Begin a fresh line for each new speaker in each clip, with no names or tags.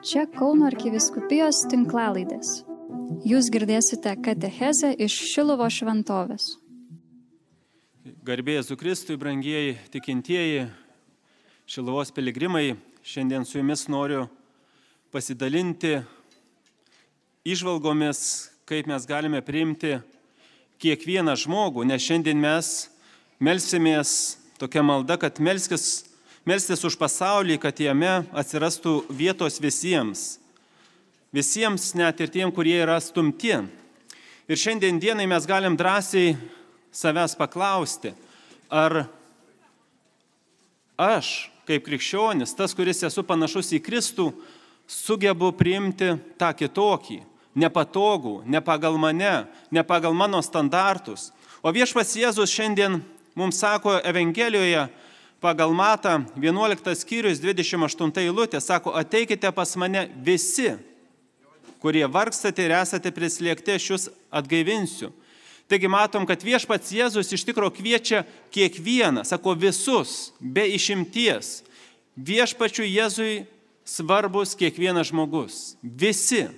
Čia Kauno arkiviskupijos tinklalaidės. Jūs girdėsite katechezę iš Šilovo šventovės.
Garbėjai Zukristui, brangieji tikintieji, Šilovos piligrimai, šiandien su jumis noriu pasidalinti išvalgomis, kaip mes galime priimti kiekvieną žmogų, nes šiandien mes melsimės tokia malda, kad melskis, melstis už pasaulį, kad jame atsirastų vietos visiems. Visiems, net ir tiem, kurie yra stumti. Ir šiandien dienai mes galim drąsiai savęs paklausti, ar aš, kaip krikščionis, tas, kuris esu panašus į Kristų, sugebu priimti tą kitokį, nepatogų, ne pagal mane, ne pagal mano standartus. O viešpas Jėzus šiandien mums sako Evangelijoje pagal Matą 11 skyrius 28 eilutė, sako, ateikite pas mane visi, kurie vargstate ir esate prislėgti, aš jūs atgaivinsiu. Taigi matom, kad viešpats Jėzus iš tikrųjų kviečia kiekvieną, sako visus, be išimties. Viešpačių Jėzui svarbus kiekvienas žmogus. Visi.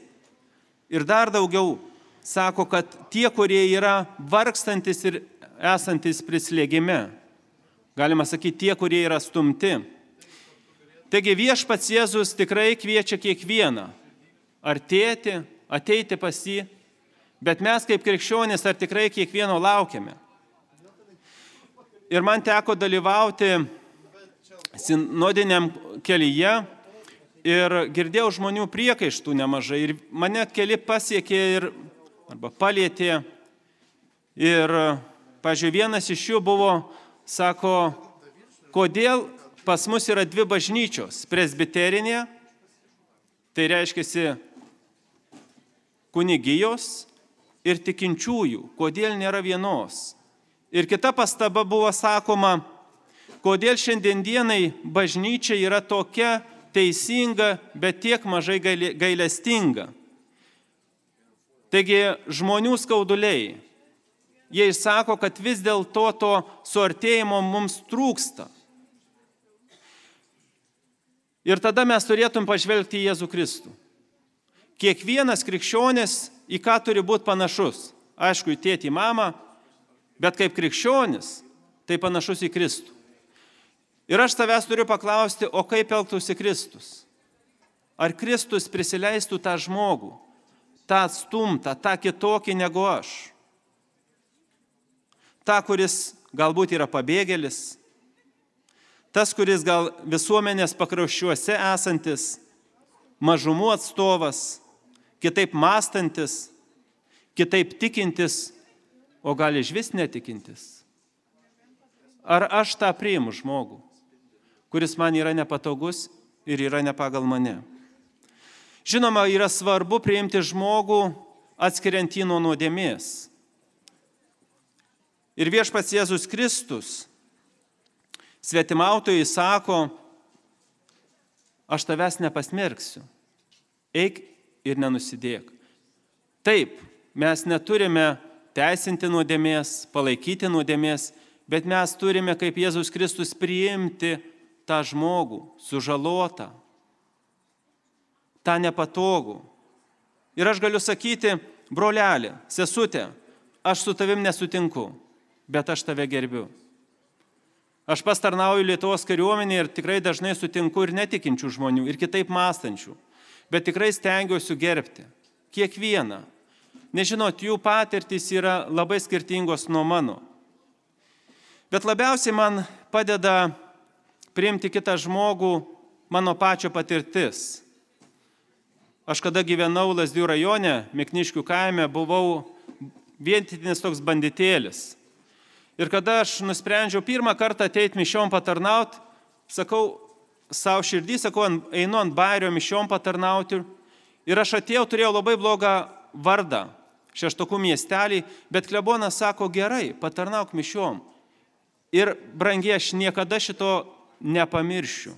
Ir dar daugiau sako, kad tie, kurie yra vargstantis ir esantis prislėgime, galima sakyti, tie, kurie yra stumti. Taigi viešpats Jėzus tikrai kviečia kiekvieną artėti, ateiti pas jį, bet mes kaip krikščionys ar tikrai kiekvieno laukiame. Ir man teko dalyvauti sinodiniam kelyje ir girdėjau žmonių priekaištų nemažai ir mane keli pasiekė ir arba palėtė. Ir, pažiūrėjau, vienas iš jų buvo, sako, kodėl pas mus yra dvi bažnyčios - presbiterinė, tai reiškia kunigijos ir tikinčiųjų, kodėl nėra vienos. Ir kita pastaba buvo sakoma, kodėl šiandienai bažnyčia yra tokia teisinga, bet tiek mažai gailestinga. Taigi žmonių skauduliai, jie išsako, kad vis dėlto to suartėjimo mums trūksta. Ir tada mes turėtum pažvelgti į Jėzų Kristų. Kiekvienas krikščionis į ką turi būti panašus? Aišku, į tėtį, į mamą, bet kaip krikščionis, tai panašus į Kristų. Ir aš tavęs turiu paklausti, o kaip elgtųsi Kristus? Ar Kristus prisileistų tą žmogų, tą atstumtą, tą kitokį negu aš? Ta, kuris galbūt yra pabėgėlis, tas, kuris gal visuomenės pakrauščiuose esantis, mažumų atstovas, kitaip mąstantis, kitaip tikintis, o gal iš vis netikintis. Ar aš tą priimu žmogų, kuris man yra nepatogus ir yra ne pagal mane? Žinoma, yra svarbu priimti žmogų atskiriant jį nuo nuodėmės. Ir viešpats Jėzus Kristus svetimautojai sako, aš tavęs nepasmerksiu, eik ir nenusidėk. Taip, mes neturime teisinti nuodėmės, palaikyti nuodėmės, bet mes turime kaip Jėzus Kristus priimti tą žmogų, sužalotą, tą nepatogų. Ir aš galiu sakyti, brolelė, sesutė, aš su tavim nesutinku, bet aš tave gerbiu. Aš pastarnauju Lietuvos kariuomenį ir tikrai dažnai sutinku ir netikinčių žmonių, ir kitaip mąstančių, bet tikrai stengiuosi gerbti kiekvieną. Nežinot, jų patirtys yra labai skirtingos nuo mano. Bet labiausiai man padeda priimti kitą žmogų mano pačio patirtis. Aš kada gyvenau Lasdių rajone, Mikniškių kaime, buvau vientinis toks banditėlis. Ir kada aš nusprendžiau pirmą kartą ateiti mišiom patarnauti, sakau, savo širdį, sakau, einu ant bairio mišiom patarnauti. Ir aš atėjau, turėjau labai blogą vardą, šeštokų miestelį, bet klebonas sako, gerai, patarnauk mišiom. Ir brangiai, aš niekada šito nepamiršiu.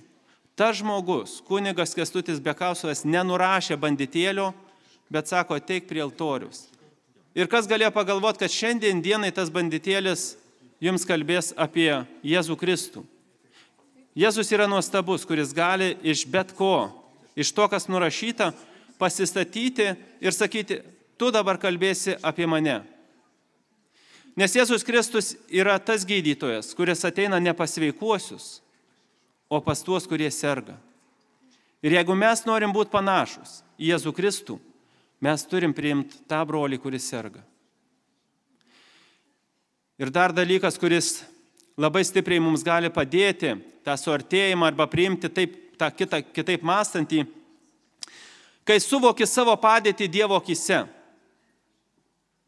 Ta žmogus, kunigas Kestutis Bekausovas, nenurašė banditėlio, bet sako, ateik prie altorius. Ir kas galėjo pagalvoti, kad šiandien dienai tas banditėlis jums kalbės apie Jėzų Kristų. Jėzus yra nuostabus, kuris gali iš bet ko iš to, kas nurašyta, pasistatyti ir sakyti, tu dabar kalbėsi apie mane. Nes Jėzus Kristus yra tas gydytojas, kuris ateina ne pas sveikuosius, o pas tuos, kurie serga. Ir jeigu mes norim būti panašus į Jėzų Kristų, mes turim priimti tą brolį, kuris serga. Ir dar dalykas, kuris labai stipriai mums gali padėti tą suartėjimą arba priimti taip, tą kitą, kitaip mąstantį, kai suvoki savo padėtį Dievo akise.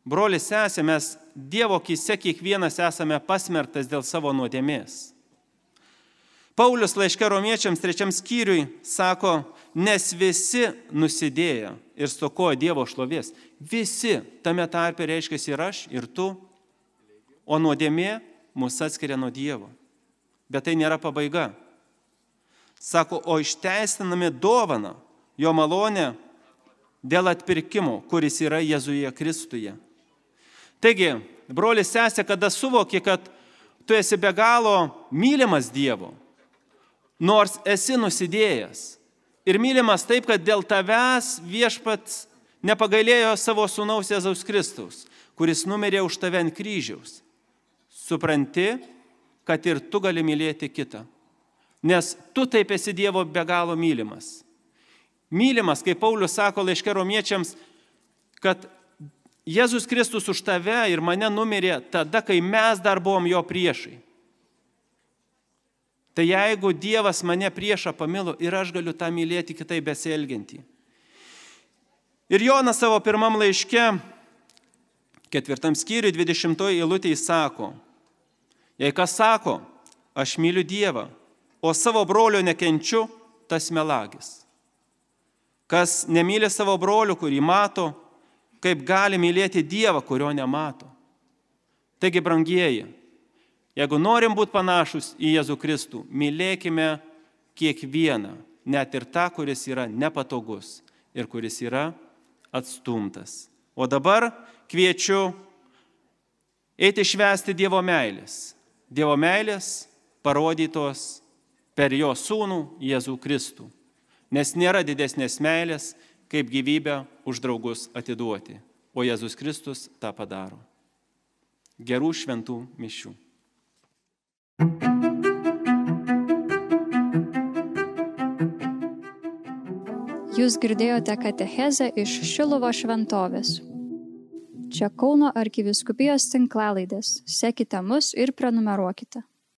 Brolis sesė, mes Dievo akise kiekvienas esame pasmertas dėl savo nuodėmės. Paulius laiške romiečiams trečiam skyriui sako, nes visi nusidėjo ir stokojo Dievo šlovės. Visi tame tarpe reiškia ir aš, ir tu. O nuodėmė mus atskiria nuo Dievo. Bet tai nėra pabaiga. Sako, o išteisinami dovana, jo malonė dėl atpirkimo, kuris yra Jėzuje Kristuje. Taigi, brolis sesė, kada suvoki, kad tu esi be galo mylimas Dievo, nors esi nusidėjęs. Ir mylimas taip, kad dėl tavęs viešpats nepagailėjo savo sunaus Jėzaus Kristaus, kuris numirė už tave ant kryžiaus. Supranti, kad ir tu gali mylėti kitą. Nes tu taip esi Dievo be galo mylimas. Mylimas, kaip Paulius sako laiške romiečiams, kad Jėzus Kristus už tave ir mane numirė tada, kai mes dar buvom jo priešai. Tai jeigu Dievas mane priešą pamilo ir aš galiu tą mylėti kitaip besielgiantį. Ir Jonas savo pirmam laiške, ketvirtam skyriui, dvidešimtoji eilutė įsako, jei kas sako, aš myliu Dievą, o savo brolio nekenčiu, tas melagis. Kas nemyli savo brolių, kurį mato, kaip gali mylėti Dievą, kurio nemato. Taigi, brangieji, jeigu norim būti panašus į Jėzų Kristų, mylėkime kiekvieną, net ir tą, kuris yra nepatogus ir kuris yra atstumtas. O dabar kviečiu eiti švęsti Dievo meilės. Dievo meilės parodytos per jo sūnų Jėzų Kristų. Nes nėra didesnės meilės, kaip gyvybę už draugus atiduoti. O Jėzus Kristus tą padaro. Gerų šventų mišių.
Jūs girdėjote katechezę iš Šilovo šventovės. Čia Kauno arkiviskupijos tinklalaidės. Sekite mus ir prenumeruokite.